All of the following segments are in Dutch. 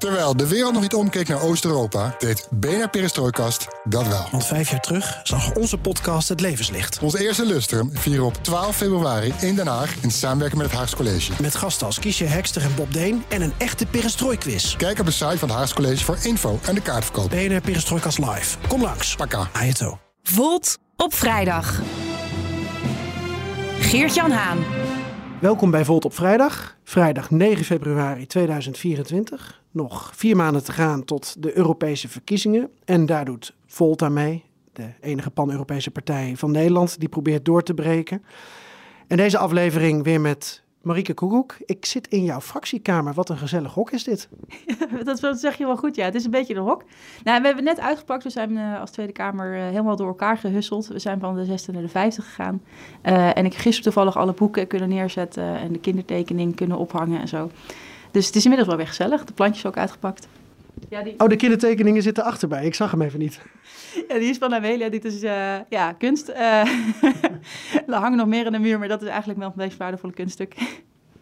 Terwijl de wereld nog niet omkeek naar Oost-Europa, deed BNR Perestrooikast dat wel. Want vijf jaar terug zag onze podcast het levenslicht. Ons eerste lustrum vieren op 12 februari in Den Haag in samenwerking met het Haags College. Met gasten als Kiesje Hekster en Bob Deen en een echte perestrooiquiz. Kijk op de site van het Haags College voor info en de kaartverkoop. BNR Perestrooikast live. Kom langs. Paka. Ajeto. Volt op vrijdag. Geert-Jan Haan. Welkom bij Volt op vrijdag. Vrijdag 9 februari 2024. Nog vier maanden te gaan tot de Europese verkiezingen. En daar doet Volt aan mee. De enige pan-Europese partij van Nederland die probeert door te breken. En deze aflevering weer met Marieke Koekoek. Ik zit in jouw fractiekamer. Wat een gezellig hok is dit. dat zeg je wel goed, ja. Het is een beetje een hok. Nou, we hebben net uitgepakt. We zijn uh, als Tweede Kamer uh, helemaal door elkaar gehusseld. We zijn van de 60 naar de 50 gegaan. Uh, en ik gisteren toevallig alle boeken kunnen neerzetten en de kindertekening kunnen ophangen en zo. Dus het is inmiddels wel weer gezellig. De plantjes ook uitgepakt. Ja, die... Oh, de kindertekeningen zitten achterbij. Ik zag hem even niet. Ja, die is van Amelia. Dit is uh, ja, kunst. Uh, er hangen nog meer in de muur, maar dat is eigenlijk wel een meest waardevolle kunststuk.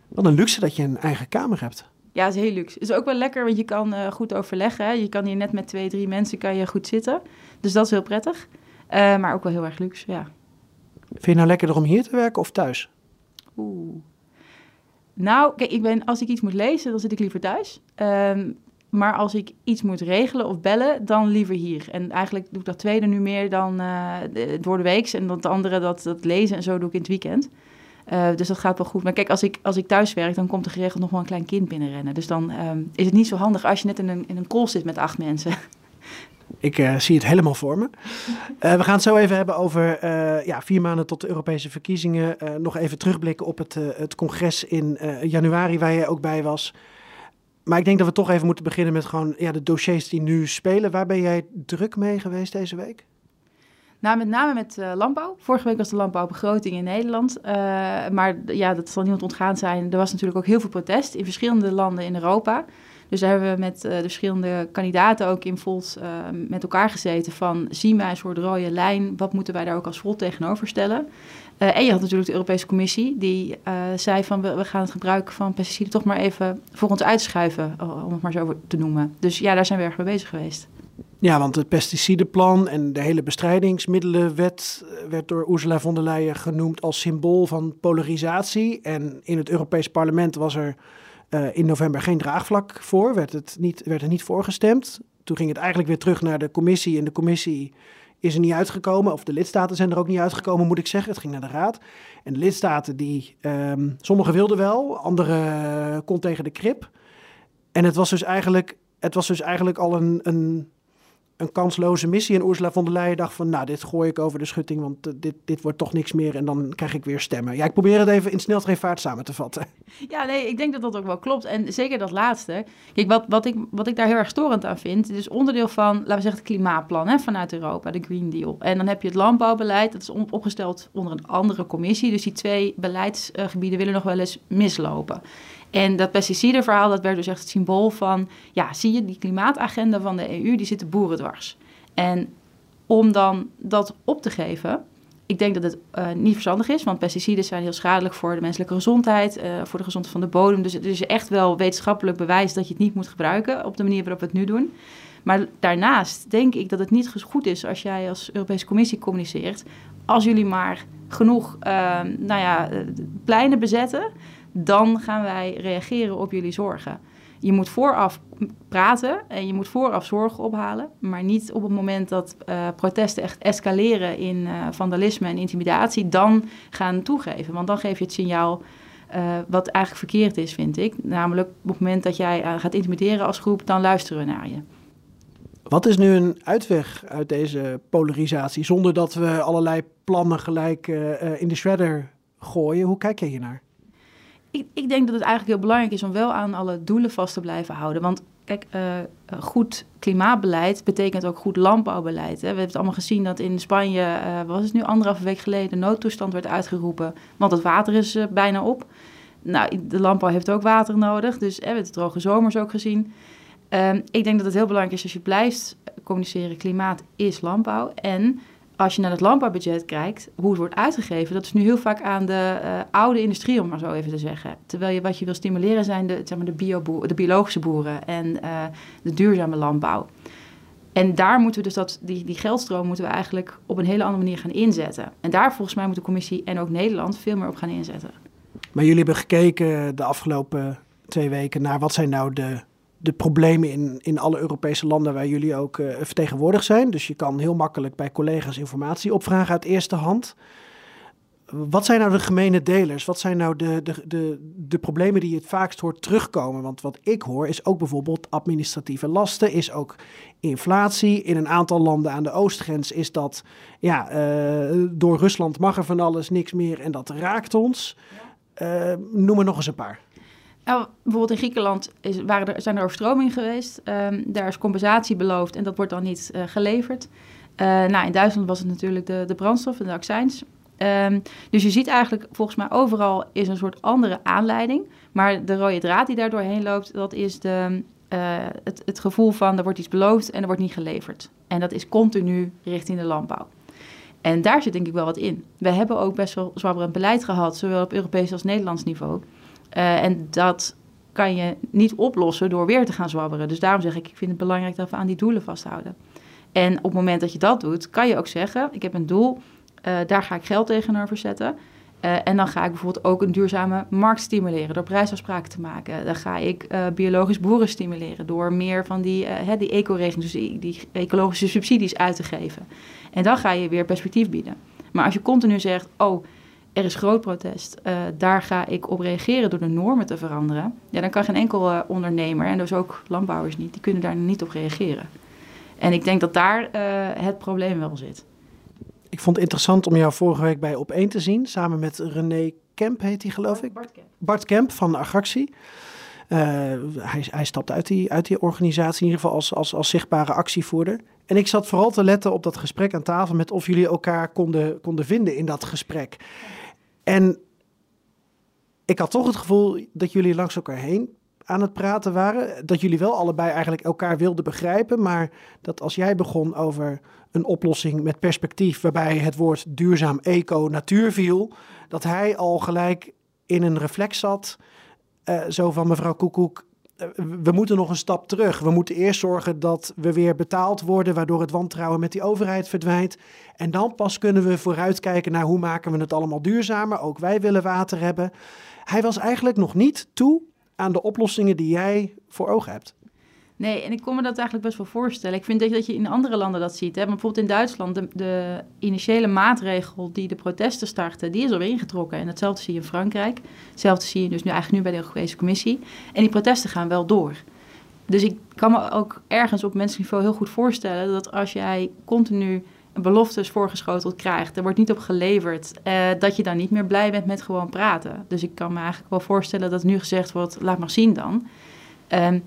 Wat een luxe dat je een eigen kamer hebt. Ja, het is heel luxe. Het is ook wel lekker, want je kan uh, goed overleggen. Hè? Je kan hier net met twee, drie mensen kan je goed zitten. Dus dat is heel prettig. maar ook wel heel erg luxe, ja. Vind je nou lekkerder om hier te werken of thuis? Oeh. Nou, kijk, ik ben, als ik iets moet lezen, dan zit ik liever thuis. Um, maar als ik iets moet regelen of bellen, dan liever hier. En eigenlijk doe ik dat tweede nu meer dan uh, door de week. En dat andere, dat, dat lezen en zo doe ik in het weekend. Uh, dus dat gaat wel goed. Maar kijk, als ik, als ik thuis werk, dan komt er geregeld nog wel een klein kind binnenrennen. Dus dan um, is het niet zo handig als je net in een, in een call zit met acht mensen. Ik uh, zie het helemaal voor me. We gaan het zo even hebben over ja, vier maanden tot de Europese verkiezingen. nog even terugblikken op het, het congres in januari waar jij ook bij was. Maar ik denk dat we toch even moeten beginnen met gewoon ja, de dossiers die nu spelen. Waar ben jij druk mee geweest deze week? Nou, met name met uh, landbouw. Vorige week was de landbouwbegroting in Nederland. Uh, maar ja, dat zal niemand ontgaan zijn. Er was natuurlijk ook heel veel protest in verschillende landen in Europa. Dus daar hebben we met uh, de verschillende kandidaten ook in Volt met elkaar gezeten van... zien wij een soort rode lijn, wat moeten wij daar ook als Volt tegenover stellen? Uh, en je had natuurlijk de Europese Commissie, die zei van we, gaan het gebruik van pesticiden toch maar even voor ons uitschuiven, om het maar zo te noemen. Dus ja, daar zijn we erg mee bezig geweest. Ja, want het pesticidenplan en de hele bestrijdingsmiddelenwet eh, werd door Ursula von der Leyen genoemd als symbool van polarisatie. En in het Europees Parlement was er uh, in november geen draagvlak voor, werd het niet, werd er niet voorgestemd. Toen ging het eigenlijk weer terug naar de commissie en de commissie is er niet uitgekomen. Of de lidstaten zijn er ook niet uitgekomen, moet ik zeggen. Het ging naar de raad. En de lidstaten, die, um, sommigen wilden wel, anderen kon tegen de krip. En het was dus eigenlijk, het was dus eigenlijk al een, een een kansloze missie. En Ursula von der Leyen dacht van, nou, dit gooi ik over de schutting, want uh, dit, dit wordt toch niks meer. En dan krijg ik weer stemmen. Ja, ik probeer het even in sneltreinvaart samen te vatten. Ja, nee, ik denk dat dat ook wel klopt. En zeker dat laatste. Kijk, wat, wat, ik, wat ik daar heel erg storend aan vind, is onderdeel van, laten we zeggen, het klimaatplan hè, vanuit Europa, de Green Deal. En dan heb je het landbouwbeleid, dat is opgesteld onder een andere commissie. Dus die twee beleidsgebieden willen nog wel eens mislopen. En dat pesticidenverhaal, dat werd dus echt het symbool van... ja, zie je, die klimaatagenda van de EU, die zit de boeren dwars. En om dan dat op te geven... Ik denk dat het uh, niet verstandig is, want pesticiden zijn heel schadelijk voor de menselijke gezondheid, uh, voor de gezondheid van de bodem. Dus het is echt wel wetenschappelijk bewijs dat je het niet moet gebruiken op de manier waarop we het nu doen. Maar daarnaast denk ik dat het niet goed is als jij als Europese Commissie communiceert. Als jullie maar genoeg uh, nou ja, pleinen bezetten, dan gaan wij reageren op jullie zorgen. Je moet vooraf praten en je moet vooraf zorgen ophalen, maar niet op het moment dat uh, protesten echt escaleren in uh, vandalisme en intimidatie, dan gaan toegeven. Want dan geef je het signaal uh, wat eigenlijk verkeerd is, vind ik. Namelijk op het moment dat jij gaat intimideren als groep, dan luisteren we naar je. Wat is nu een uitweg uit deze polarisatie, zonder dat we allerlei plannen gelijk in de shredder gooien? Hoe kijk je hier naar? Ik, ik denk dat het eigenlijk heel belangrijk is om wel aan alle doelen vast te blijven houden. Want kijk, uh, goed klimaatbeleid betekent ook goed landbouwbeleid. Hè. We hebben het allemaal gezien dat in Spanje, uh, was het nu anderhalve week geleden, noodtoestand werd uitgeroepen, want het water is bijna op. Nou, de landbouw heeft ook water nodig, dus we hebben droge zomers ook gezien. Um, ik denk dat het heel belangrijk is als je blijft communiceren, klimaat is landbouw. En als je naar het landbouwbudget kijkt, hoe het wordt uitgegeven, dat is nu heel vaak aan de uh, oude industrie, om maar zo even te zeggen. Terwijl je wat je wil stimuleren zijn de, zeg maar de, bio de biologische boeren en uh, de duurzame landbouw. En daar moeten we dus dat, die, die geldstroom moeten we eigenlijk op een hele andere manier gaan inzetten. En daar volgens mij moet de commissie en ook Nederland veel meer op gaan inzetten. Maar jullie hebben gekeken de afgelopen twee weken naar wat zijn nou de de problemen in, in alle Europese landen waar jullie ook uh, vertegenwoordigd zijn. Dus je kan heel makkelijk bij collega's informatie opvragen uit eerste hand. Wat zijn nou de gemene delers? Wat zijn nou de, de, de, de problemen die je het vaakst hoort terugkomen? Want wat ik hoor is ook bijvoorbeeld administratieve lasten, is ook inflatie. In een aantal landen aan de oostgrens is dat, ja, uh, door Rusland mag er van alles niks meer en dat raakt ons. Uh, noem er nog eens een paar. Nou, bijvoorbeeld in Griekenland is, er, zijn er overstromingen geweest. Um, daar is compensatie beloofd en dat wordt dan niet uh, geleverd. Uh, nou, in Duitsland was het natuurlijk de, de brandstof en de accijns. Um, dus je ziet eigenlijk volgens mij overal is een soort andere aanleiding. Maar de rode draad die daar doorheen loopt, dat is de, uh, het, het gevoel van er wordt iets beloofd en er wordt niet geleverd. En dat is continu richting de landbouw. En daar zit denk ik wel wat in. We hebben ook best wel zwabberend beleid gehad, zowel op Europees als Nederlands niveau. Uh, en dat kan je niet oplossen door weer te gaan zwabberen. Dus daarom zeg ik, ik vind het belangrijk dat we aan die doelen vasthouden. En op het moment dat je dat doet, kan je ook zeggen, ik heb een doel, uh, daar ga ik geld tegenover zetten. Uh, en dan ga ik bijvoorbeeld ook een duurzame markt stimuleren door prijsafspraken te maken. Dan ga ik biologisch boeren stimuleren door meer van die, uh, die dus die, ecologische subsidies uit te geven. En dan ga je weer perspectief bieden. Maar als je continu zegt, oh, er is groot protest, uh, daar ga ik op reageren door de normen te veranderen. Ja, dan kan geen enkel uh, ondernemer, en dus ook landbouwers niet, die kunnen daar niet op reageren. En ik denk dat daar uh, het probleem wel zit. Ik vond het interessant om jou vorige week bij Op1 te zien, samen met René Kemp heet hij geloof ik. Bart Kemp. Bart Kemp van Agractie. hij, hij stapt uit die, uit die organisatie, in ieder geval als, als, als zichtbare actievoerder. En ik zat vooral te letten op dat gesprek aan tafel met of jullie elkaar konden, konden vinden in dat gesprek. En ik had toch het gevoel dat jullie langs elkaar heen aan het praten waren. Dat jullie wel allebei eigenlijk elkaar wilden begrijpen. Maar dat als jij begon over een oplossing met perspectief. waarbij het woord duurzaam eco natuur viel. dat hij al gelijk in een reflex zat. Uh, zo van mevrouw Koekoek. We moeten nog een stap terug. We moeten eerst zorgen dat we weer betaald worden, waardoor het wantrouwen met die overheid verdwijnt. En dan pas kunnen we vooruitkijken naar hoe maken we het allemaal duurzamer. Ook wij willen water hebben. Hij was eigenlijk nog niet toe aan de oplossingen die jij voor ogen hebt. Nee, en ik kon me dat eigenlijk best wel voorstellen. Ik vind dat je in andere landen dat ziet. Hè? Bijvoorbeeld in Duitsland, de, de, initiële maatregel die de protesten startte, die is alweer ingetrokken. En hetzelfde zie je in Frankrijk. Hetzelfde zie je dus nu eigenlijk nu bij de Europese Commissie. En die protesten gaan wel door. Dus ik kan me ook ergens op menselijk niveau heel goed voorstellen dat als jij continu beloftes voorgeschoteld krijgt, er wordt niet op geleverd, uh, dat je dan niet meer blij bent met gewoon praten. Dus ik kan me eigenlijk wel voorstellen dat nu gezegd wordt, laat maar zien dan. Um,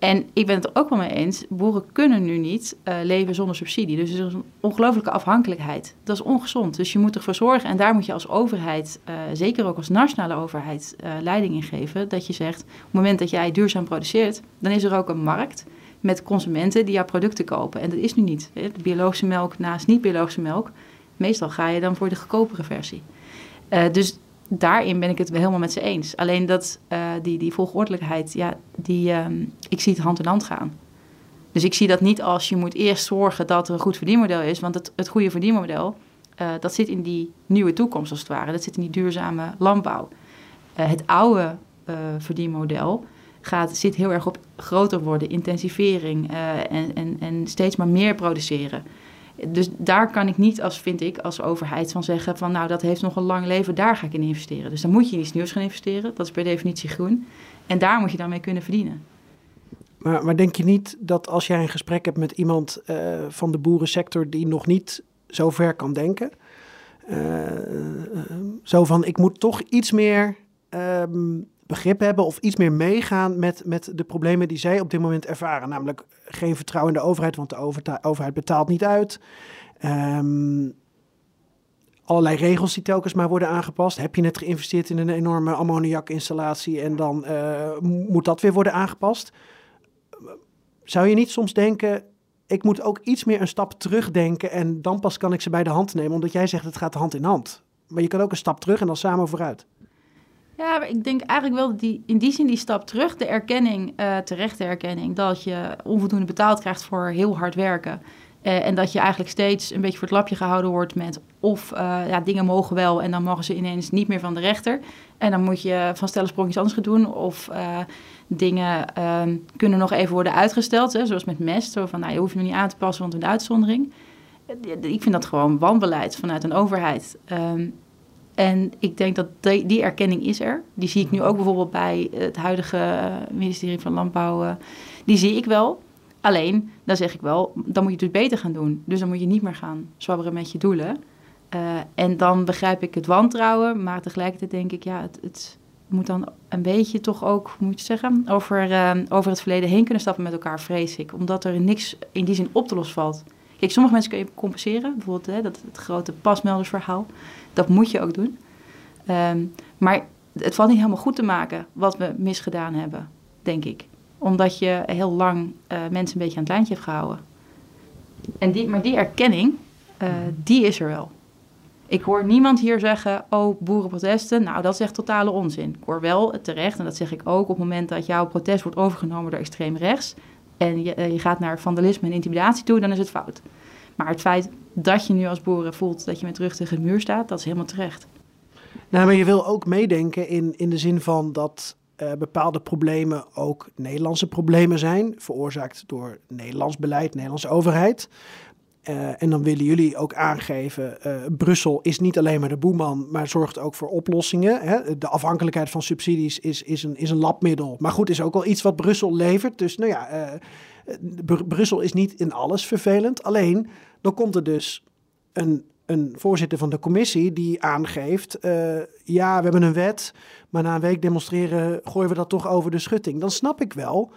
en ik ben het er ook wel mee eens, boeren kunnen nu niet uh, leven zonder subsidie. Dus er is een ongelooflijke afhankelijkheid. Dat is ongezond. Dus je moet ervoor zorgen, en daar moet je als overheid, uh, zeker ook als nationale overheid, uh, leiding in geven. Dat je zegt, op het moment dat jij duurzaam produceert, dan is er ook een markt met consumenten die jouw producten kopen. En dat is nu niet. De biologische melk naast niet-biologische melk. Meestal ga je dan voor de goedkopere versie. dus daarin ben ik het helemaal met ze eens. Alleen dat uh, die, die volgordelijkheid, ja, die, um, ik zie het hand in hand gaan. Dus ik zie dat niet als je moet eerst zorgen dat er een goed verdienmodel is. Want het, het goede verdienmodel, uh, dat zit in die nieuwe toekomst als het ware. Dat zit in die duurzame landbouw. Uh, het oude verdienmodel gaat, zit heel erg op groter worden, intensivering en, en, en steeds maar meer produceren. Dus daar kan ik niet als, vind ik, als overheid van zeggen van nou dat heeft nog een lang leven, daar ga ik in investeren. Dus dan moet je in iets nieuws gaan investeren, dat is per definitie groen. En daar moet je dan mee kunnen verdienen. Maar, maar denk je niet dat als jij een gesprek hebt met iemand uh, van de boerensector die nog niet zo ver kan denken, uh, uh, zo van ik moet toch iets meer um, begrip hebben of iets meer meegaan met, met de problemen die zij op dit moment ervaren. Namelijk geen vertrouwen in de overheid, want de overheid betaalt niet uit. Um, allerlei regels die telkens maar worden aangepast. Heb je net geïnvesteerd in een enorme ammoniakinstallatie en dan uh, moet dat weer worden aangepast? Zou je niet soms denken, ik moet ook iets meer een stap terugdenken en dan pas kan ik ze bij de hand nemen, omdat jij zegt het gaat hand in hand. Maar je kan ook een stap terug en dan samen vooruit. Ja, maar ik denk eigenlijk wel die, in die zin die stap terug, de erkenning, uh, terechte erkenning, dat je onvoldoende betaald krijgt voor heel hard werken. Uh, en dat je eigenlijk steeds een beetje voor het lapje gehouden wordt met of uh, ja, dingen mogen wel en dan mogen ze ineens niet meer van de rechter. En dan moet je van stellen sprongjes anders gaan doen. Of dingen uh, kunnen nog even worden uitgesteld, hè, zoals met mest. Zo van, nou, je hoeft je niet aan te passen, want een uitzondering. Ik vind dat gewoon wanbeleid vanuit een overheid. Um, en ik denk dat die, die, erkenning is er. Die zie ik nu ook bijvoorbeeld bij het huidige ministerie van Landbouw. die zie ik wel. Alleen, dan zeg ik wel, dan moet je het dus beter gaan doen. Dus dan moet je niet meer gaan zwabberen met je doelen. Uh, en dan begrijp ik het wantrouwen, maar tegelijkertijd denk ik, ja, het, het moet dan een beetje toch ook, moet je zeggen, over, uh, over het verleden heen kunnen stappen met elkaar, vrees ik. Omdat er niks in die zin op te los valt. Kijk, sommige mensen kun je compenseren. Bijvoorbeeld hè, dat, het grote pasmeldersverhaal. Dat moet je ook doen. Um, maar het valt niet helemaal goed te maken wat we misgedaan hebben, denk ik omdat je heel lang uh, mensen een beetje aan het lijntje hebt gehouden. En die, maar die erkenning, uh, die is er wel. Ik hoor niemand hier zeggen, oh, boerenprotesten, nou, dat is echt totale onzin. Ik hoor wel terecht, en dat zeg ik ook, op het moment dat jouw protest wordt overgenomen door extreem rechts... en je, uh, je gaat naar vandalisme en intimidatie toe, dan is het fout. Maar het feit dat je nu als boeren voelt dat je met rug tegen de muur staat, dat is helemaal terecht. Nou, maar je wil ook meedenken in, in de zin van dat uh, bepaalde problemen ook Nederlandse problemen zijn, veroorzaakt door Nederlands beleid, Nederlandse overheid. Uh, en dan willen jullie ook aangeven, uh, Brussel is niet alleen maar de boeman, maar zorgt ook voor oplossingen. Hè? De afhankelijkheid van subsidies is, is, een, is een labmiddel. Maar goed, is ook wel iets wat Brussel levert. Dus nou ja, Br Brussel is niet in alles vervelend. Alleen, dan komt er dus een een voorzitter van de commissie die aangeeft: ja, we hebben een wet, maar na een week demonstreren gooien we dat toch over de schutting. Dan snap ik wel.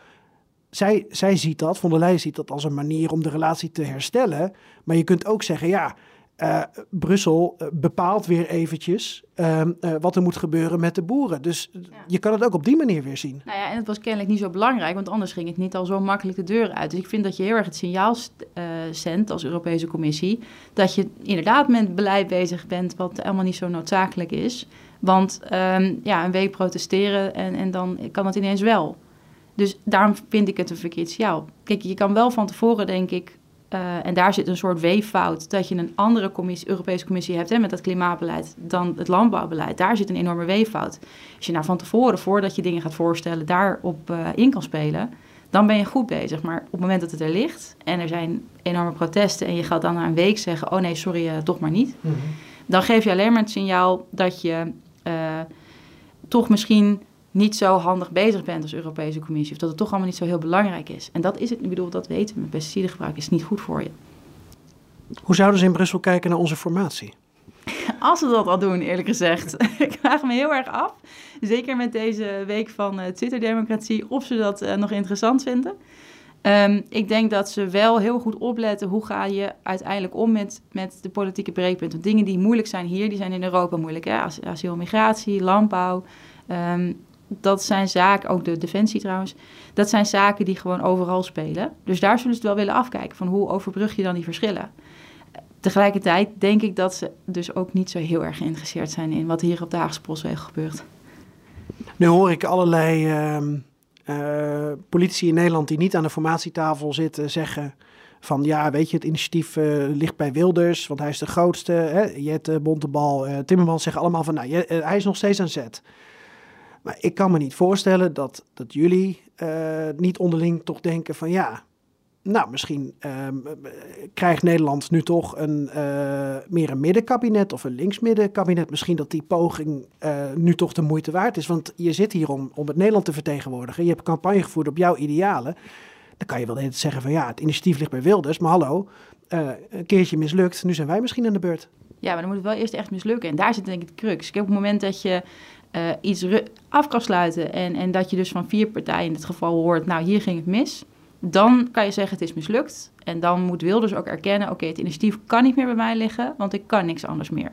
Zij, zij ziet dat, Von der Leyen ziet dat als een manier om de relatie te herstellen. Maar je kunt ook zeggen: ja, uh, Brussel eh, bepaalt weer eventjes uh, uh, wat er moet gebeuren met de boeren. Dus ja. je kan het ook op die manier weer zien. Nou ja, en het was kennelijk niet zo belangrijk, want anders ging het niet al zo makkelijk de deur uit. Dus ik vind dat je heel erg het signaal zendt als Europese Commissie... dat je inderdaad met beleid bezig bent wat helemaal niet zo noodzakelijk is. Want um, ja, een week protesteren en, en dan kan het ineens wel. Dus daarom vind ik het een verkeerd signaal. Kijk, je kan wel van tevoren, denk ik uh, en daar zit een soort weeffout dat je een andere commissie, Europese commissie hebt hè, met dat klimaatbeleid dan het landbouwbeleid. Daar zit een enorme weeffout. Als je nou van tevoren, voordat je dingen gaat voorstellen, daarop uh, in kan spelen, dan ben je goed bezig. Maar op het moment dat het er ligt en er zijn enorme protesten en je gaat dan na een week zeggen, oh nee, sorry, uh, toch maar niet. Mm -hmm. Dan geef je alleen maar het signaal dat je toch misschien niet zo handig bezig bent als Europese Commissie. Of dat het toch allemaal niet zo heel belangrijk is. En dat is het, ik bedoel, dat weten we. Pesticidengebruik is niet goed voor je. Hoe zouden ze in Brussel kijken naar onze formatie? Als ze dat al doen, eerlijk gezegd. ik vraag me heel erg af, zeker met deze week van uh, Twitter-democratie, of ze dat uh, nog interessant vinden. Um, ik denk dat ze wel heel goed opletten hoe ga je uiteindelijk om met, met de politieke breekpunten. Dingen die moeilijk zijn hier, die zijn in Europa moeilijk. Hè? As, asiel, migratie, landbouw. Um, dat zijn zaken, ook de defensie trouwens, dat zijn zaken die gewoon overal spelen. Dus daar zullen ze het wel willen afkijken van hoe overbrug je dan die verschillen. Tegelijkertijd denk ik dat ze dus ook niet zo heel erg geïnteresseerd zijn in wat hier op de Haagse Postweg gebeurt. Nu hoor ik allerlei uh, uh, politici in Nederland die niet aan de formatietafel zitten zeggen van ja, weet je, het initiatief uh, ligt bij Wilders, want hij is de grootste. Hè? Jette, Bontebal, uh, Timmermans zeggen allemaal van nou, hij is nog steeds aan zet. Maar ik kan me niet voorstellen dat, dat jullie uh, niet onderling toch denken van ja, nou misschien uh, krijgt Nederland nu toch een, uh, meer een middenkabinet of een linksmiddenkabinet. Misschien dat die poging uh, nu toch de moeite waard is. Want je zit hier om, om het Nederland te vertegenwoordigen. Je hebt campagne gevoerd op jouw idealen. Dan kan je wel zeggen van ja, het initiatief ligt bij Wilders. Maar hallo, een keertje mislukt, nu zijn wij misschien aan de beurt. Ja, maar dan moet het wel eerst echt mislukken. En daar zit denk ik de crux. Kijk, op het moment dat je uh, iets af kan sluiten en, en dat je dus van vier partijen in dit geval hoort, nou hier ging het mis, dan kan je zeggen het is mislukt. En dan moet Wilders ook erkennen, oké, het initiatief kan niet meer bij mij liggen, want ik kan niks anders meer.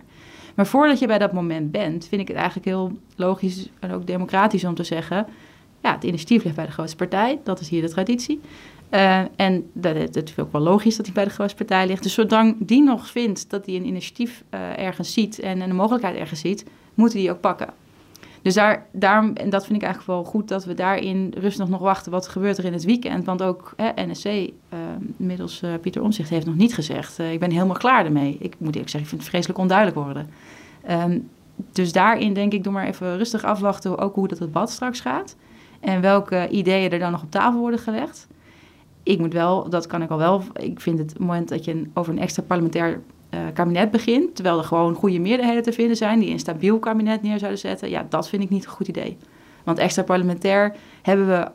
Maar voordat je bij dat moment bent, vind ik het eigenlijk heel logisch en ook democratisch om te zeggen, ja, het initiatief ligt bij de grootste partij, dat is hier de traditie. Uh, en dat, het is ook wel logisch dat hij bij de grootste partij ligt. Dus zolang die nog vindt dat hij een initiatief uh, ergens ziet en een mogelijkheid ergens ziet, moeten die ook pakken. Dus daar, daarom, en dat vind ik eigenlijk wel goed, dat we daarin rustig nog wachten wat gebeurt er in het weekend. Want ook hè, NSC, uh, middels uh, Pieter Omzicht, heeft nog niet gezegd, ik ben helemaal klaar ermee. Ik moet eerlijk zeggen, ik vind het vreselijk onduidelijk worden. Um, dus daarin denk ik, doe maar even rustig afwachten, ook hoe dat debat straks gaat. En welke ideeën er dan nog op tafel worden gelegd. Ik moet wel, dat kan ik al wel, ik vind het moment dat je over een extra parlementair uh, kabinet begint, terwijl er gewoon goede meerderheden te vinden zijn die een stabiel kabinet neer zouden zetten, ja, dat vind ik niet een goed idee. Want extra parlementair hebben we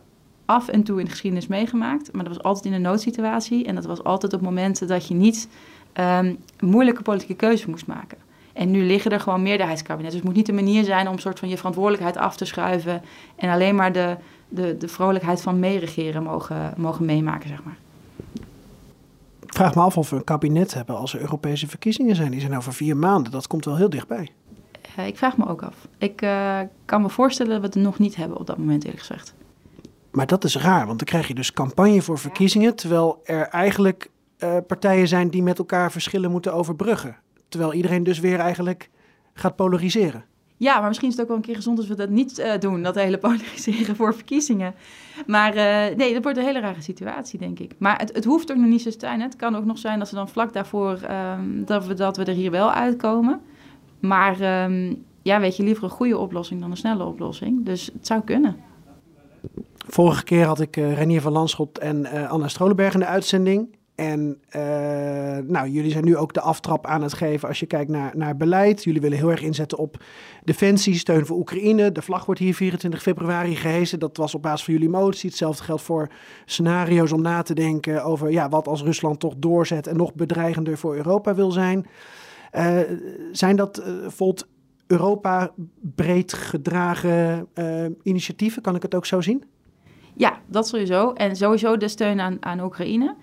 af en toe in de geschiedenis meegemaakt, maar dat was altijd in een noodsituatie en dat was altijd op momenten dat je niet um, moeilijke politieke keuzes moest maken. En nu liggen er gewoon meerderheidskabinetten. Dus het moet niet de manier zijn om een soort van je verantwoordelijkheid af te schuiven en alleen maar de, de, de vrolijkheid van meeregeren mogen, mogen meemaken, zeg maar vraag me af of we een kabinet hebben als er Europese verkiezingen zijn. Die zijn over vier maanden. Dat komt wel heel dichtbij. Uh, ik vraag me ook af. Ik uh, kan me voorstellen dat we het nog niet hebben op dat moment, eerlijk gezegd. Maar dat is raar, want dan krijg je dus campagne voor verkiezingen. Terwijl er eigenlijk uh, partijen zijn die met elkaar verschillen moeten overbruggen. Terwijl iedereen dus weer eigenlijk gaat polariseren. Ja, maar misschien is het ook wel een keer gezond als we dat niet uh, doen, dat hele polariseren voor verkiezingen. Maar uh, nee, dat wordt een hele rare situatie, denk ik. Maar het, het hoeft ook nog niet zo te zijn. Het kan ook nog zijn dat ze dan vlak daarvoor, um, dat, we, dat we er hier wel uitkomen. Maar um, ja, weet je, liever een goede oplossing dan een snelle oplossing. Dus het zou kunnen. Vorige keer had ik uh, Renier van Landschot en Anna Strolenberg in de uitzending. En uh, nou, jullie zijn nu ook de aftrap aan het geven als je kijkt naar, naar beleid. Jullie willen heel erg inzetten op defensie, steun voor Oekraïne. De vlag wordt hier 24 februari gehezen. Dat was op basis van jullie motie. Hetzelfde geldt voor scenario's om na te denken over ja, wat als Rusland toch doorzet en nog bedreigender voor Europa wil zijn. Uh, zijn dat uh, Europa breed gedragen initiatieven? Kan ik het ook zo zien? Ja, dat sowieso. En sowieso de steun aan, aan Oekraïne.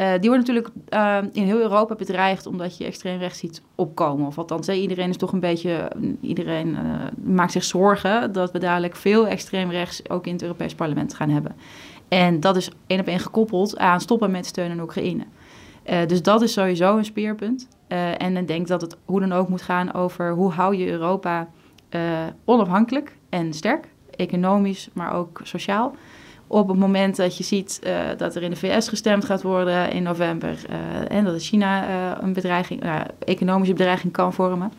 Uh, die wordt natuurlijk uh, in heel Europa bedreigd omdat je extreem rechts ziet opkomen. Of althans, iedereen is toch een beetje, iedereen uh, maakt zich zorgen dat we dadelijk veel extreem rechts ook in het Europees parlement gaan hebben. En dat is één op één gekoppeld aan stoppen met steun aan Oekraïne. dus dat is sowieso een speerpunt. en ik denk dat het hoe dan ook moet gaan over hoe hou je Europa onafhankelijk en sterk, economisch, maar ook sociaal op het moment dat je ziet uh, dat er in de VS gestemd gaat worden in november uh, en dat China uh, een bedreiging, economische bedreiging kan vormen.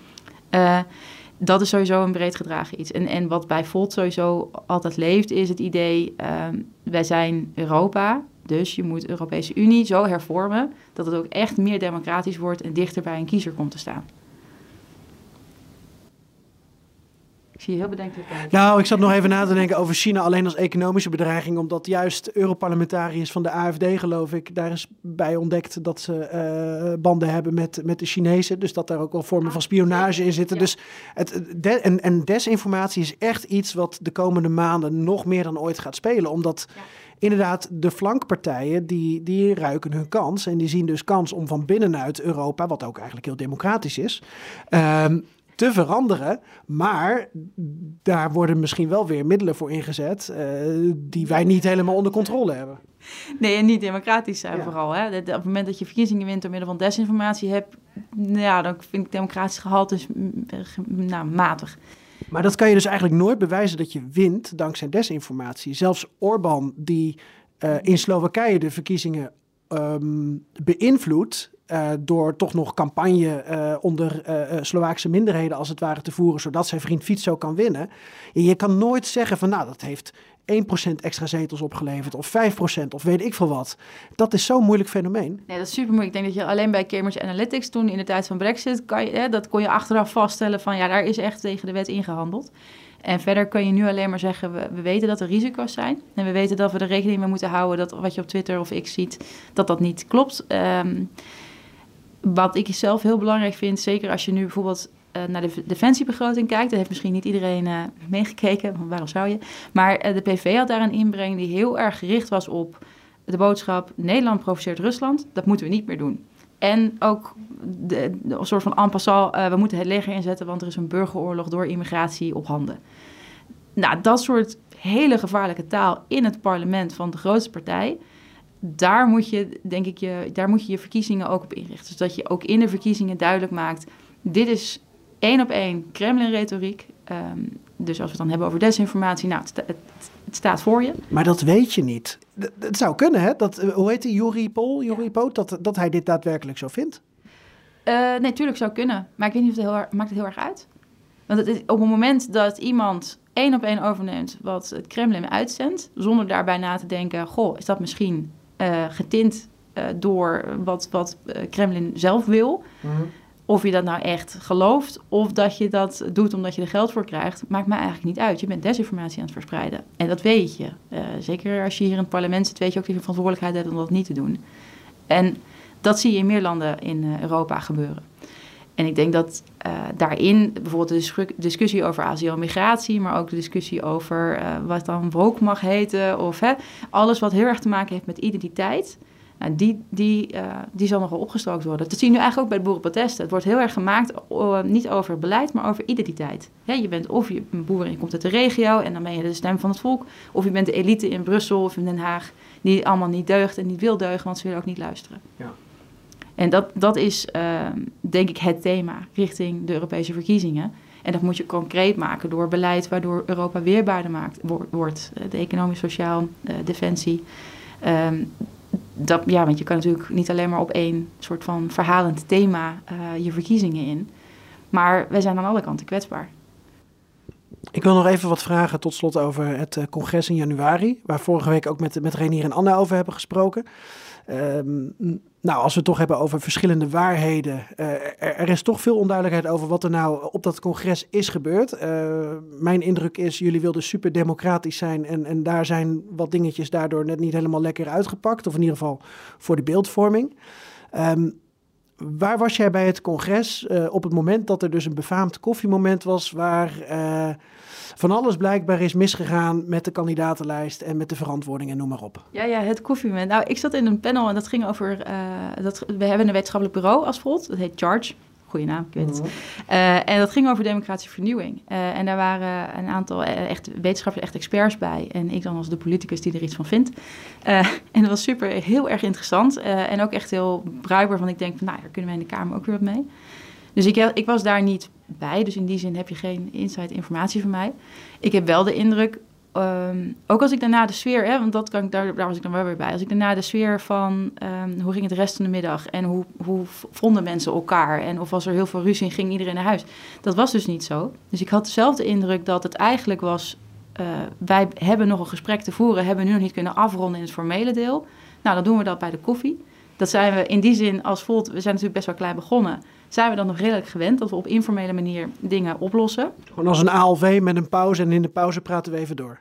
dat is sowieso een breed gedragen iets. En, en wat bij Volt sowieso altijd leeft, is het idee: wij zijn Europa, dus je moet de Europese Unie zo hervormen dat het ook echt meer democratisch wordt en dichter bij een kiezer komt te staan. Ik zie je heel bedenkelijk uit. Nou, ik zat nog even na te denken over China alleen als economische bedreiging. Omdat juist Europarlementariërs van de AFD, geloof ik, daar is bij ontdekt dat ze uh, banden hebben met, met de Chinezen. Dus dat daar ook wel vormen van spionage in zitten. Dus het, de, en, en desinformatie is echt iets wat de komende maanden nog meer dan ooit gaat spelen. Omdat. Ja inderdaad, de flankpartijen die, die ruiken hun kans. En die zien dus kans om van binnenuit Europa, wat ook eigenlijk heel democratisch is, um, te veranderen. Maar daar worden misschien wel weer middelen voor ingezet uh, die wij niet helemaal onder controle hebben. Nee, en niet democratisch zijn ja. vooral. Hè? Op het moment dat je verkiezingen wint door middel van desinformatie hebt, ja, dan vind ik democratisch gehalte dus, nou, matig. Maar dat kan je dus eigenlijk nooit bewijzen dat je wint dankzij desinformatie. Zelfs Orbán, die uh, in Slowakije de verkiezingen um, beïnvloedt, uh, door toch nog campagne uh, onder uh, Slovaakse minderheden als het ware te voeren, zodat zijn vriend Fico kan winnen. En je kan nooit zeggen van nou, dat heeft 1% extra zetels opgeleverd of 5% of weet ik veel wat. Dat is zo'n moeilijk fenomeen. Nee, dat is super moeilijk. Ik denk dat je alleen bij Cambridge Analytics toen in de tijd van Brexit, kan je, hè, dat kon je achteraf vaststellen van ja, daar is echt tegen de wet ingehandeld. En verder kun je nu alleen maar zeggen, we, we, weten dat er risico's zijn. En we weten dat we er rekening mee moeten houden dat wat je op Twitter of X ziet, dat dat niet klopt. Um, wat ik zelf heel belangrijk vind, zeker als je nu bijvoorbeeld uh, naar de defensiebegroting kijkt, dat heeft misschien niet iedereen uh, meegekeken, want waarom zou je? Maar uh, de PV had daar een inbreng die heel erg gericht was op de boodschap: Nederland provoceert Rusland, dat moeten we niet meer doen. En ook de, de, een soort van en passant, we moeten het leger inzetten, want er is een burgeroorlog door immigratie op handen. Nou, dat soort hele gevaarlijke taal in het parlement van de grootste partij daar moet je, denk ik, je, daar moet je je verkiezingen ook op inrichten. Dus dat je ook in de verkiezingen duidelijk maakt: dit is één op één Kremlin-retoriek. Um, dus als we het dan hebben over desinformatie, nou, het, het, het, staat voor je. Maar dat weet je niet. Het zou kunnen, hè? Dat, eh, hoe heet die, Juri Pol, Juri ja. Poot, dat, dat hij dit daadwerkelijk zo vindt? Uh, nee, natuurlijk zou kunnen. Maar ik weet niet of het heel erg, maakt het heel erg uit. Want het is, op het moment dat iemand één op één overneemt wat het Kremlin uitzendt, zonder daarbij na te denken, goh, is dat misschien uh, getint uh, door wat, wat Kremlin zelf wil. Mm -hmm. Of je dat nou echt gelooft of dat je dat doet omdat je er geld voor krijgt, maakt mij eigenlijk niet uit. Je bent desinformatie aan het verspreiden. En dat weet je. Uh, zeker als je hier in het parlement zit, weet je ook dat je verantwoordelijkheid hebt om dat niet te doen. En dat zie je in meer landen in Europa gebeuren. En ik denk dat uh, daarin bijvoorbeeld de discussie over asiel en migratie, maar ook de discussie over wat dan woke mag heten, of hè, alles wat heel erg te maken heeft met identiteit nou, die, die, uh, die zal nogal opgestookt worden. Dat zie je nu eigenlijk ook bij de boerenprotesten. Het wordt heel erg gemaakt, niet over beleid, maar over identiteit. Je bent of je een boer en je komt uit de regio en dan ben je de stem van het volk. Of je bent de elite in Brussel of in Den Haag die allemaal niet deugt en niet wil deugen, want ze willen ook niet luisteren. Ja. En dat, dat is uh, denk ik het thema richting de Europese verkiezingen. En dat moet je concreet maken door beleid waardoor Europa weerbaarder maakt, wordt. De economisch, sociaal, defensie. Um, dat, ja, want je kan natuurlijk niet alleen maar op één soort van verhalend thema uh, je verkiezingen in. Maar wij zijn aan alle kanten kwetsbaar. Ik wil nog even wat vragen tot slot over het congres in januari, waar vorige week ook met, met Renier en Anna over hebben gesproken. Um, nou, als we het toch hebben over verschillende waarheden. Uh, er, is toch veel onduidelijkheid over wat er nou op dat congres is gebeurd. Uh, mijn indruk is, jullie wilden super democratisch zijn. En, en daar zijn wat dingetjes daardoor net niet helemaal lekker uitgepakt. Of in ieder geval voor de beeldvorming. Um, waar was jij bij het congres uh, op het moment dat er dus een befaamd koffiemoment was waar van alles blijkbaar is misgegaan met de kandidatenlijst en met de verantwoording en noem maar op. Ja, ja, het koffiemoment. Nou, ik zat in een panel en dat ging over, uh, dat, we hebben een wetenschappelijk bureau als Volt, dat heet Charge. Goeie naam, ik weet het. Uh, en dat ging over democratische vernieuwing. Uh, en daar waren een aantal echt wetenschappers, echt experts bij. En ik dan als de politicus die er iets van vindt. en dat was super, heel erg interessant. en ook echt heel bruikbaar, want ik denk van, nou, daar kunnen wij in de Kamer ook weer wat mee. Dus ik, ik was daar niet bij. Dus in die zin heb je geen inside informatie van mij. Ik heb wel de indruk, um, ook als ik daarna de sfeer, hè, want dat kan ik, daar, daar was ik dan wel weer bij. Als ik daarna de sfeer van um, hoe ging het rest van de middag en hoe, hoe vonden mensen elkaar en of was er heel veel ruzie en ging iedereen naar huis. Dat was dus niet zo. Dus ik had dezelfde indruk dat het eigenlijk was, uh, wij hebben nog een gesprek te voeren, hebben nu nog niet kunnen afronden in het formele deel. Nou, dan doen we dat bij de koffie. Dat zijn we in die zin als Volt, we zijn natuurlijk best wel klein begonnen zijn we dan nog redelijk gewend dat we op informele manier dingen oplossen. Gewoon als een ALV met een pauze en in de pauze praten we even door.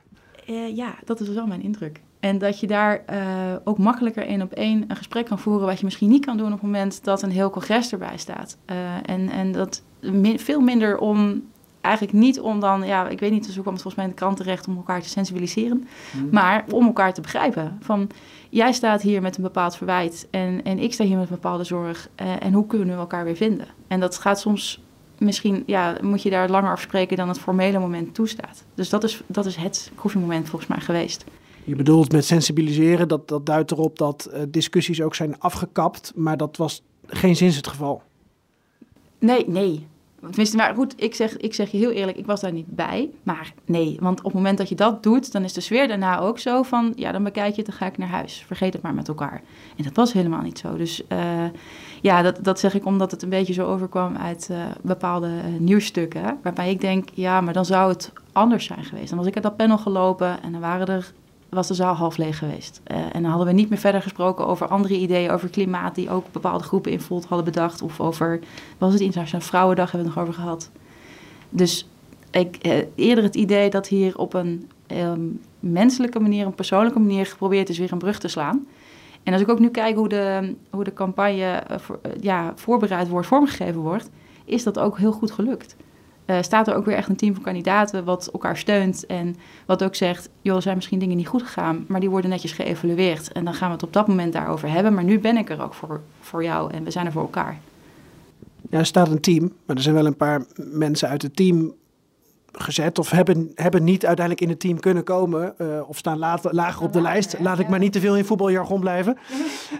Uh, ja, dat is wel mijn indruk. En dat je daar uh, ook makkelijker één op één een gesprek kan voeren, wat je misschien niet kan doen op het moment dat een heel congres erbij staat. Uh, en, en dat min, veel minder om, eigenlijk niet om dan, ja, ik weet niet, dus hoe kwam het volgens mij in de krant terecht om elkaar te sensibiliseren, hmm. maar om elkaar te begrijpen. Van jij staat hier met een bepaald verwijt en, en ik sta hier met een bepaalde zorg. Uh, en hoe kunnen we elkaar weer vinden? En dat gaat soms misschien, ja, moet je daar langer afspreken dan het formele moment toestaat. Dus dat is, dat is het koffiemoment volgens mij geweest. Je bedoelt met sensibiliseren, dat, dat duidt erop dat uh, discussies ook zijn afgekapt, maar dat was geen zins het geval. Nee, nee. Tenminste, maar goed, ik zeg, ik zeg je heel eerlijk, ik was daar niet bij. Maar nee, want op het moment dat je dat doet, dan is de sfeer daarna ook zo van... ja, dan bekijk je het, dan ga ik naar huis. Vergeet het maar met elkaar. En dat was helemaal niet zo. Dus uh, ja, dat, dat zeg ik omdat het een beetje zo overkwam uit uh, bepaalde uh, nieuwsstukken. Waarbij ik denk, ja, maar dan zou het anders zijn geweest. Dan was ik uit dat panel gelopen en dan waren er was de zaal half leeg geweest. Uh, en dan hadden we niet meer verder gesproken over andere ideeën over klimaat die ook bepaalde groepen in Volt hadden bedacht. Of over, was het Internationale Vrouwendag, hebben we nog over gehad. Dus ik, uh, eerder het idee dat hier op een um, menselijke manier, een persoonlijke manier geprobeerd is weer een brug te slaan. En als ik ook nu kijk hoe de, hoe de campagne eh, eh, ja, voorbereid wordt, vormgegeven wordt, is dat ook heel goed gelukt. Eh, staat er ook weer echt een team van kandidaten wat elkaar steunt en wat ook zegt, joh, er zijn misschien dingen niet goed gegaan, maar die worden netjes geëvalueerd. En dan gaan we het op dat moment daarover hebben, maar nu ben ik er ook voor, voor jou en we zijn er voor elkaar. Ja, er staat een team, maar er zijn wel een paar mensen uit het team gezet of hebben, hebben niet uiteindelijk in het team kunnen komen eh, of staan later, lager op de lijst. Laat ik maar niet te veel in voetbaljargon blijven.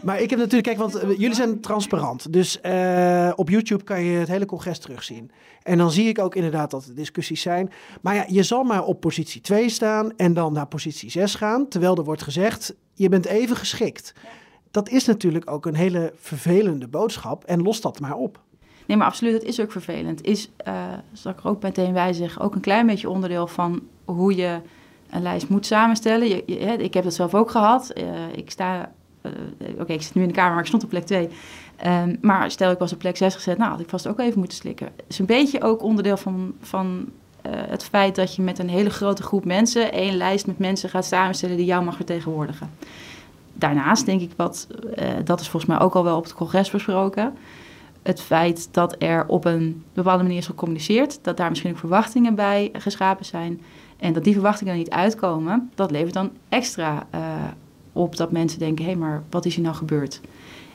Maar ik heb natuurlijk, kijk, want eh, jullie zijn transparant. Dus eh, op YouTube kan je het hele congres terugzien. En dan zie ik ook inderdaad dat er discussies zijn. Maar ja, je zal maar op positie 2 staan en dan naar positie 6 gaan. Terwijl er wordt gezegd, je bent even geschikt. Dat is natuurlijk ook een hele vervelende boodschap. En los dat maar op. Nee, maar absoluut, het is ook vervelend. Is, eh zal ik er ook meteen bij zeggen, ook een klein beetje onderdeel van hoe je een lijst moet samenstellen. Je, ik heb dat zelf ook gehad. Eh, ik sta, eh, oké, ik zit nu in de kamer, maar ik stond op plek 2. Ehm, maar stel ik was op plek 6 gezet, nou had ik vast ook even moeten slikken. Het is een beetje ook onderdeel van, van het feit dat je met een hele grote groep mensen één lijst met mensen gaat samenstellen die jou mag vertegenwoordigen. Daarnaast denk ik wat, dat is volgens mij ook al wel op het congres besproken het feit dat er op een bepaalde manier is gecommuniceerd, dat daar misschien ook verwachtingen bij geschapen zijn en dat die verwachtingen er niet uitkomen, dat levert dan extra eh, op dat mensen denken, hé, maar wat is hier nou gebeurd?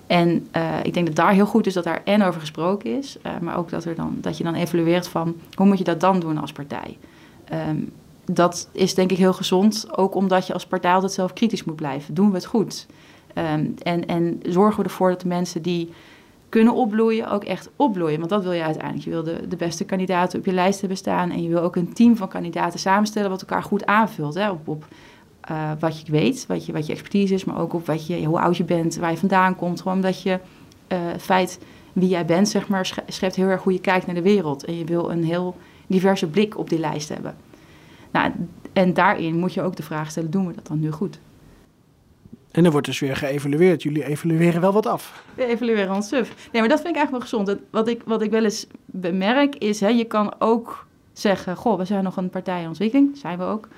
En eh, ik denk dat daar heel goed is dat daar en over gesproken is, eh, maar ook dat, er dan, dat je dan evalueert van hoe moet je dat dan doen als partij. Ehm, dat is denk ik heel gezond, ook omdat je als partij altijd zelf kritisch moet blijven. Doen we het goed? Ehm, en, en zorgen we ervoor dat de mensen die kunnen opbloeien, ook echt opbloeien. Want dat wil je uiteindelijk. Je wil de, de beste kandidaten op je lijst hebben staan. En je wil ook een team van kandidaten samenstellen wat elkaar goed aanvult. Hè? Op, op eh, wat je weet, wat je, wat je expertise is, maar ook op wat je, hoe oud je bent, waar je vandaan komt. Gewoon omdat je eh, feit wie jij bent, zeg maar, sch- schept heel erg hoe je kijkt naar de wereld. En je wil een heel diverse blik op die lijst hebben. Nou, en daarin moet je ook de vraag stellen, doen we dat dan nu goed? En dan wordt dus weer geëvalueerd. Jullie evalueren wel wat af. We evalueren ons suf. Nee, maar dat vind ik eigenlijk wel gezond. Wat ik, wat ik wel eens bemerk is, hè, je kan ook zeggen... goh, we zijn nog een partij in ontwikkeling, zijn we ook.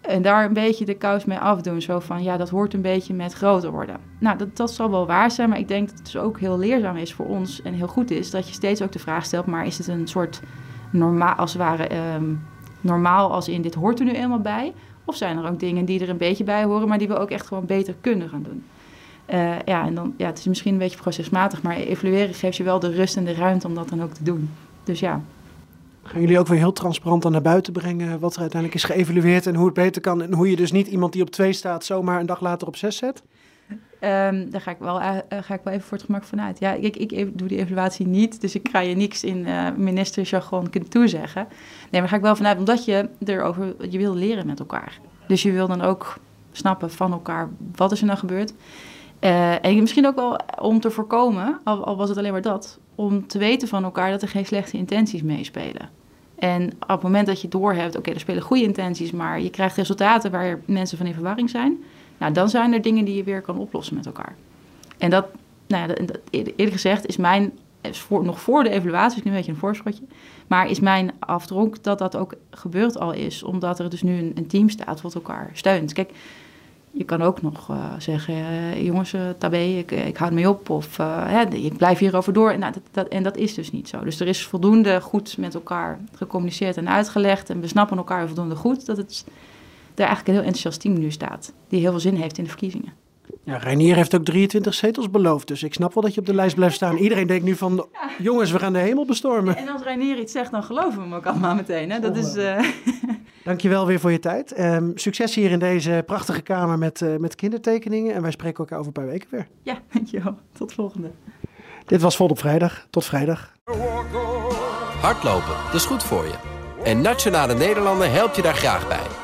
En daar een beetje de kous mee afdoen. Zo van, ja, dat hoort een beetje met groter worden. Nou, dat, dat zal wel waar zijn, maar ik denk dat het dus ook heel leerzaam is voor ons... en heel goed is dat je steeds ook de vraag stelt... maar is het een soort normaal, als het ehm, normaal als in dit hoort er nu eenmaal bij... Of zijn er ook dingen die er een beetje bij horen, maar die we ook echt gewoon beter kunnen gaan doen? Eh, ja, en dan, ja, het is misschien een beetje procesmatig, maar evalueren geeft je wel de rust en de ruimte om dat dan ook te doen. Dus ja, Gaan jullie ook weer heel transparant aan naar buiten brengen wat er uiteindelijk is geëvalueerd en hoe het beter kan. En hoe je dus niet iemand die op twee staat zomaar een dag later op zes zet? Ehm, daar ga ik, wel, eh, eh, ga ik wel even voor het gemak vanuit. Ja, ik, ik doe die evaluatie niet, dus ik ga je niks in eh ministerjargon kunnen toezeggen. Nee, maar ga ik wel vanuit, omdat je erover, je wil leren met elkaar. Dus je wil dan ook snappen van elkaar, wat is er nou gebeurd? Eh, en misschien ook wel om te voorkomen, al was het alleen maar dat, om te weten van elkaar dat er geen slechte intenties meespelen. En op het moment dat je doorhebt, oké, er spelen goede intenties, maar je krijgt resultaten waar mensen van in verwarring zijn, nou, dan zijn er dingen die je weer kan oplossen met elkaar. En dat, nou ja, eerder eerder gezegd, is mijn, nog voor de evaluatie, is nu een beetje een voorschotje, maar is mijn afdronk dat dat ook gebeurd al is, omdat er dus nu een, team staat wat elkaar steunt. Kijk, je kan ook nog eh, zeggen, eh, jongens, eh, tabé, ik, ik hou ermee op. Of hè, ik blijf hierover door. En, nou, dat, dat, en dat is dus niet zo. Dus er is voldoende goed met elkaar gecommuniceerd en uitgelegd. En we snappen elkaar voldoende goed dat het er eigenlijk een heel enthousiast team nu staat. Die heel veel zin heeft in de verkiezingen. Ja, Reinier heeft ook 23 zetels beloofd, dus ik snap wel dat je op de lijst blijft staan. Iedereen denkt nu van, jongens, we gaan de hemel bestormen. En als Reinier iets zegt, dan geloven we hem ook allemaal meteen. Hè? Dat is... eh, Dankjewel weer voor je tijd. Ehm, succes hier in deze prachtige kamer met, eh, met kindertekeningen. En wij spreken elkaar over een paar weken weer. ja, dankjewel. Tot volgende. Dit was Vol op Vrijdag. Tot vrijdag. Hardlopen, dat is goed voor je. En Nationale Nederlanden helpt je daar graag bij.